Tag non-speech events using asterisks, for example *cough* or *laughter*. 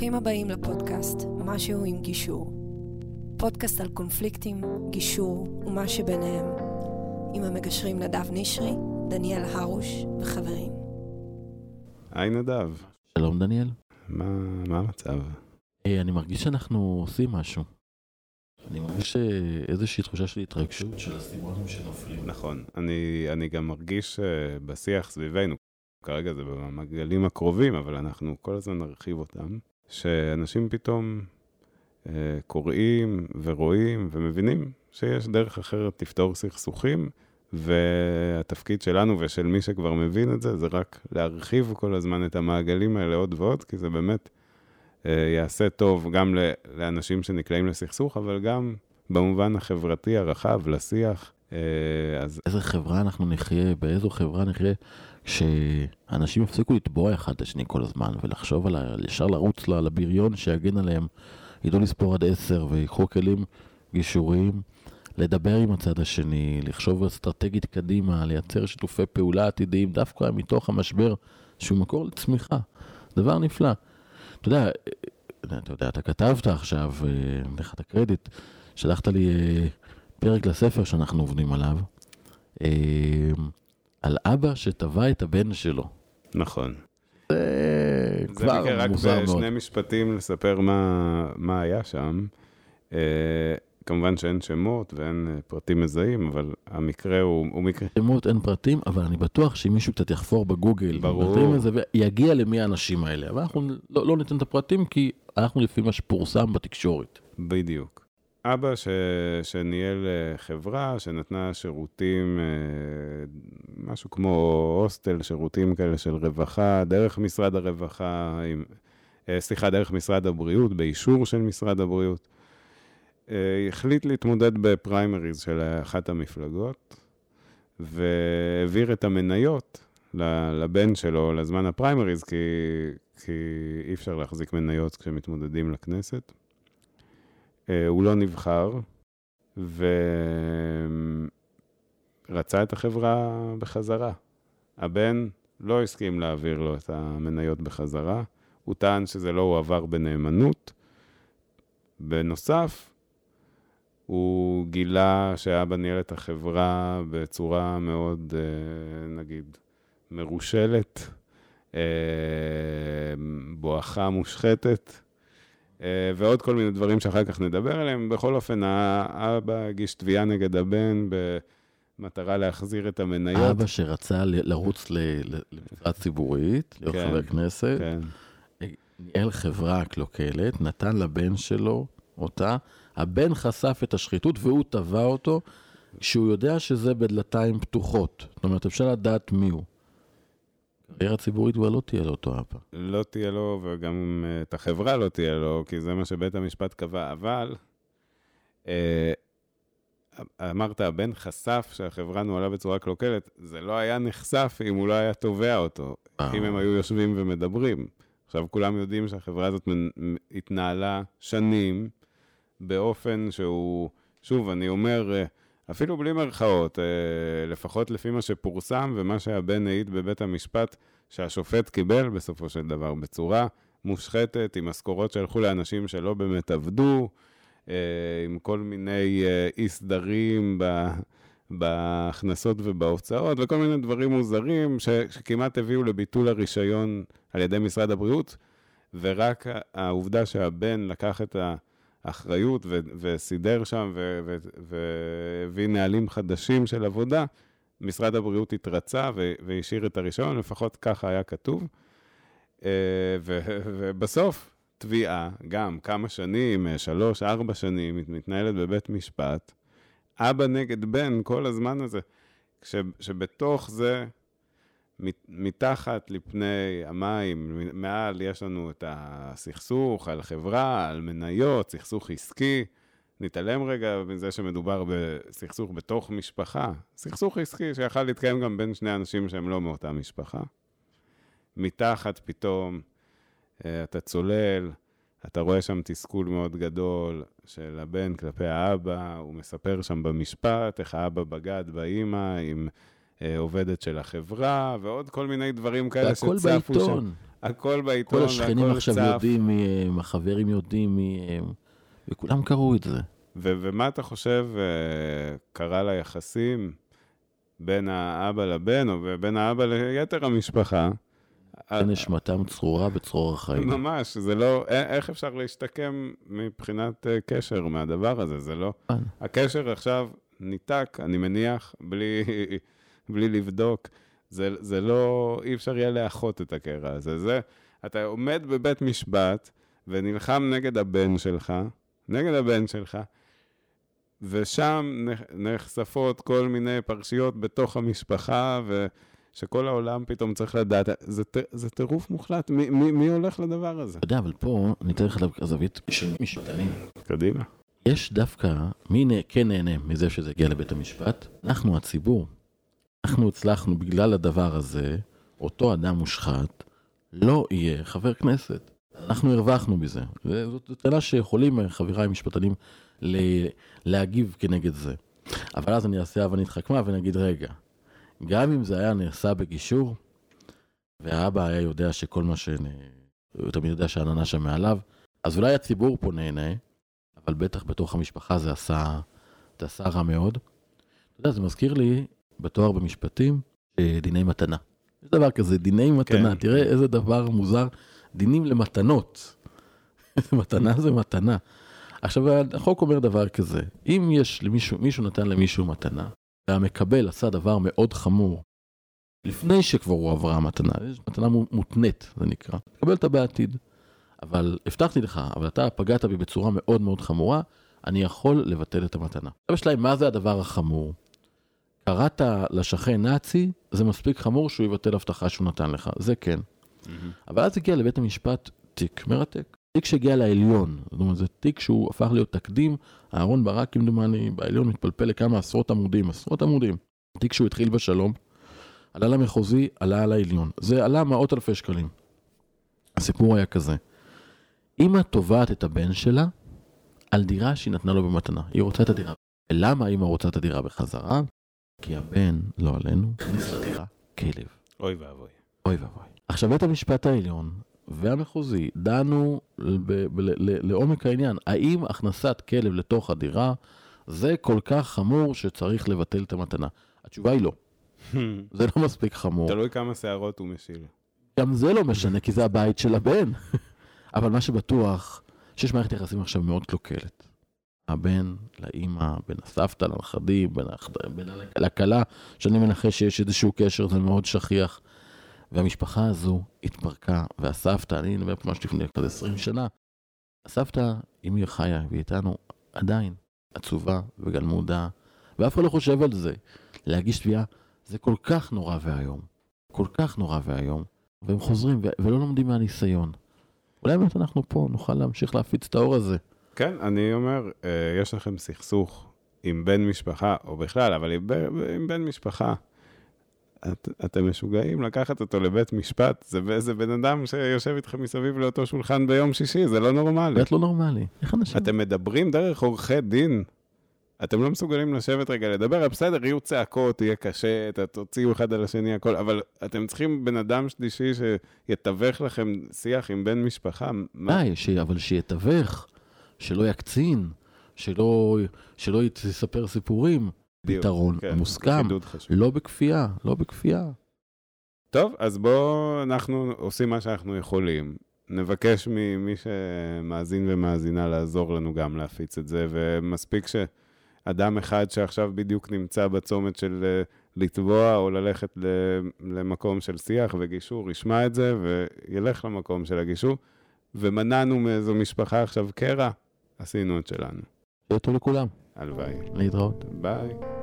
ברוכים הבאים לפודקאסט משהו עם גישור. פודקאסט על קונפליקטים, גישור ומה שביניהם, עם המגשרים נדב נשרי, דניאל הרוש וחברים. היי נדב. שלום דניאל. מה, מה המצב? Hey, אני מרגיש שאנחנו עושים משהו. אני מרגיש אה, איזושהי תחושה של התרגשות של הסימונים שנופלים. נכון, אני, אני גם מרגיש uh, בשיח סביבנו, כרגע זה במעגלים הקרובים, אבל אנחנו כל הזמן נרחיב אותם, שאנשים פתאום uh, קוראים ורואים ומבינים שיש דרך אחרת לפתור סכסוכים, והתפקיד שלנו ושל מי שכבר מבין את זה, זה רק להרחיב כל הזמן את המעגלים האלה עוד ועוד, כי זה באמת uh, יעשה טוב גם לאנשים שנקלעים לסכסוך, אבל גם במובן החברתי הרחב, לשיח. Uh, אז... איזה חברה אנחנו נחיה, באיזו חברה נחיה, שאנשים יפסיקו לתבוע אחד את השני כל הזמן, ולחשוב על ה... ישר לרוץ לבריון שיגן עליהם, ידעו לספור עד עשר, ויקחו כלים גישוריים. לדבר עם הצד השני, לחשוב אסטרטגית קדימה, לייצר שיתופי פעולה עתידיים, דווקא מתוך המשבר, שהוא מקור לצמיחה. דבר נפלא. אתה יודע, אתה יודע, אתה כתבת עכשיו, אני לך את הקרדיט, שלחת לי אה, פרק לספר שאנחנו עובדים עליו, אה, על אבא שטבע את הבן שלו. נכון. זה כבר מוזר מאוד. זה רק בשני משפטים לספר מה, מה היה שם. Uh, כמובן שאין שמות ואין אה, פרטים מזהים, אבל המקרה הוא, הוא מקרה... שמות, אין פרטים, אבל אני בטוח שאם מישהו קצת יחפור בגוגל, ברור. זה, יגיע למי האנשים האלה. אבל אנחנו לא, לא ניתן את הפרטים, כי אנחנו לפי מה שפורסם בתקשורת. בדיוק. אבא ש... שניהל אה, חברה שנתנה שירותים, אה, משהו כמו הוסטל, שירותים כאלה של רווחה, דרך משרד הרווחה, עם... סליחה, דרך משרד הבריאות, באישור של משרד הבריאות. אה, החליט להתמודד בפריימריז של אחת המפלגות, והעביר את המניות לבן שלו לזמן הפריימריז, כי, כי אי אפשר להחזיק מניות כשמתמודדים לכנסת. אה, הוא לא נבחר, ורצה את החברה בחזרה. הבן לא הסכים להעביר לו את המניות בחזרה, הוא טען שזה לא הועבר בנאמנות. בנוסף, הוא גילה שאבא ניהל את החברה בצורה מאוד, אה, נגיד, מרושלת, אה, בואכה מושחתת, ועוד כל מיני דברים שאחר כך נדבר עליהם. בכל אופן, האבא הגיש תביעה נגד הבן במטרה להחזיר את המניות. אבא שרצה לרוץ למשרד ציבורית, להיות כן, חבר כנסת, כן. ניהל חברה קלוקלת, נתן לבן שלו אותה. הבן חשף את השחיתות והוא תבע אותו, כשהוא יודע שזה בדלתיים פתוחות. זאת אומרת, אפשר לדעת מי הוא. קריירה ציבורית כבר לא תהיה לו אותו אבא. לא תהיה לו, וגם אה, את החברה לא תהיה לו, כי זה מה שבית המשפט קבע. אבל, אה, אמרת, הבן חשף שהחברה נוהלה בצורה קלוקלת, זה לא היה נחשף אם הוא לא היה תובע אותו, אה. אם הם היו יושבים ומדברים. עכשיו, כולם יודעים שהחברה הזאת התנהלה שנים, באופן שהוא, שוב, אני אומר, אפילו בלי מרכאות, אה, לפחות לפי מה שפורסם ומה שהבן העיד בבית המשפט, שהשופט קיבל בסופו של דבר בצורה מושחתת, עם משכורות שהלכו לאנשים שלא באמת עבדו, אה, עם כל מיני אי סדרים. בהכנסות ובהוצאות, וכל מיני דברים מוזרים שכמעט הביאו לביטול הרישיון על ידי משרד הבריאות, ורק העובדה שהבן לקח את ה... אחריות ו- וסידר שם ו- והביא נהלים חדשים של עבודה, משרד הבריאות התרצה ו- והשאיר את הרישיון, לפחות ככה היה כתוב. אה, ובסוף, תביעה, גם כמה שנים, אה, שלוש, ארבע שנים, מתנהלת בבית משפט, אבא נגד בן כל הזמן הזה, כשבתוך זה מתחת לפני המים, מעל יש לנו את הסכסוך על חברה, על מניות, סכסוך עסקי. נתעלם רגע מזה שמדובר בסכסוך בתוך משפחה. סכסוך עסקי שיכול להתקיים גם בין שני אנשים שהם לא מאותה משפחה. מתחת פתאום אה, אתה צולל, אתה רואה שם תסכול מאוד גדול של הבן כלפי האבא, הוא מספר שם במשפט איך האבא בגד באימא עם... אה, עובדת של החברה, ועוד כל מיני דברים כאלה שצפו שם. והכל בעיתון. הכל בעיתון, כל השכנים עכשיו צף. יודעים מי הם, החברים יודעים מי הם, וכולם קראו את זה. ו- ומה אתה חושב אה, קרה ליחסים בין האבא לבן, או בין האבא ליתר המשפחה? אה, נשמתם צרורה בצרור החיים. ממש, זה לא, איך אפשר להשתקם מבחינת אה, קשר מהדבר הזה? זה לא... נכון. הקשר עכשיו ניתק, אני מניח, בלי, בלי לבדוק. זה, זה לא, אי אפשר יהיה לאחות את הקרע הזה. זה, אתה עומד בבית משפט ונלחם נגד הבן שלך, נגד הבן שלך, ושם נח- נחשפות כל מיני פרשיות בתוך המשפחה, ושכל העולם פתאום צריך לדעת. זה, זה טירוף מוחלט, מי, מי, מי הולך לדבר הזה? אתה יודע, אבל פה אני אתן לך זווית של משפטנים. קדימה. יש דווקא, מי כן נהנה מזה שזה הגיע לבית המשפט? אנחנו, הציבור. אנחנו הצלחנו, בגלל הדבר הזה, אותו אדם מושחת, לא יהיה חבר כנסת. אנחנו הרווחנו מזה. זאת שאלה שיכולים חבריי המשפטנים להגיב כנגד זה. אבל אז אני אעשה הבה נתחכמה ונגיד, רגע, גם אם זה היה נעשה בגישור, והאבא היה יודע שכל מה ש... הוא תמיד יודע שהעננה שם מעליו, אז אולי הציבור פה נהנה, אבל בטח בתוך המשפחה זה עשה, זה עשה רע מאוד. אתה יודע, זה מזכיר לי בתואר במשפטים, אה, דיני מתנה. יש דבר כזה, דיני מתנה, כן. תראה איזה דבר מוזר, דינים למתנות. *laughs* מתנה זה מתנה. עכשיו, החוק אומר דבר כזה, אם יש למישהו, מישהו נתן למישהו מתנה, והמקבל עשה דבר מאוד חמור, לפני שכבר הוא עברה המתנה, יש מתנה מו- מותנית, זה נקרא, תקבל אותה בעתיד. אבל הבטחתי לך, אבל אתה פגעת בי בצורה מאוד מאוד חמורה, אני יכול לבטל את המתנה. עכשיו יש להם, מה זה הדבר החמור? קראת לשכן נאצי, זה מספיק חמור שהוא יבטל הבטחה שהוא נתן לך, זה כן. אבל אז הגיע לבית המשפט תיק מרתק. תיק שהגיע לעליון, זאת אומרת, זה תיק שהוא הפך להיות תקדים, אהרון ברק, כמדומני, בעליון מתפלפל לכמה עשרות עמודים, עשרות עמודים. תיק שהוא התחיל בשלום, עלה למחוזי, עלה על העליון. זה עלה מאות אלפי שקלים. הסיפור היה כזה, אמא תובעת את הבן שלה על דירה שהיא נתנה לו במתנה. היא רוצה את הדירה. ולמה אמא רוצה את הדירה בחזרה? כי הבן, לא עלינו, לדירה כלב. אוי ואבוי. אוי ואבוי. עכשיו בית המשפט העליון והמחוזי דנו לעומק העניין, האם הכנסת כלב לתוך הדירה זה כל כך חמור שצריך לבטל את המתנה? התשובה היא לא, *laughs* זה לא מספיק חמור. תלוי כמה שערות הוא משיל. גם זה לא משנה, כי זה הבית של הבן. *laughs* אבל מה שבטוח, שיש מערכת יחסים עכשיו מאוד קלוקלת. הבן לאימא, בין הסבתא לנכדים, בין, הח... בין ה- לכלה, שאני מנחש שיש איזשהו קשר, זה מאוד שכיח. והמשפחה הזו התפרקה, והסבתא, אני מדבר פה ממש לפני כזה 20 שנה, הסבתא, אם היא חיה והיא איתנו, עדיין עצובה וגלמודה, ואף אחד לא חושב על זה. להגיש תביעה, זה כל כך נורא ואיום. כל כך נורא ואיום. והם חוזרים ולא לומדים מהניסיון. אולי באמת אנחנו פה נוכל להמשיך להפיץ את האור הזה. כן, אני אומר, אה, יש לכם סכסוך עם בן משפחה, או בכלל, אבל עם, בן משפחה. את, אתם משוגעים לקחת אותו לבית משפט, זה, זה בן אדם שיושב איתכם מסביב לאותו שולחן ביום שישי, זה לא נורמלי. באמת לא נורמלי. איך אנשים... אתם מדברים דרך עורכי דין. אתם לא מסוגלים לשבת רגע לדבר, בסדר, יהיו צעקות, יהיה קשה, ת- תוציאו אחד על השני, הכל, אבל אתם צריכים בן אדם שלישי שיתווך לכם שיח עם בן משפחה. מה? די, ש... אבל שיתווך, שלא יקצין, שלא, שלא יספר סיפורים. בדיוק, פתרון כן, מוסכם. לא בכפייה, לא בכפייה. טוב, אז בואו, אנחנו עושים מה שאנחנו יכולים. נבקש ממי שמאזין ומאזינה לעזור לנו גם להפיץ את זה, ומספיק שאדם אחד שעכשיו בדיוק נמצא בצומת של אה, לתבוע או ללכת למקום של שיח וגישור, ישמע את זה וילך למקום של הגישור, ומנענו מאיזו משפחה עכשיו קרע, עשינו את שלנו. שיהיה טוב לכולם. הלוואי. להתראות. ביי.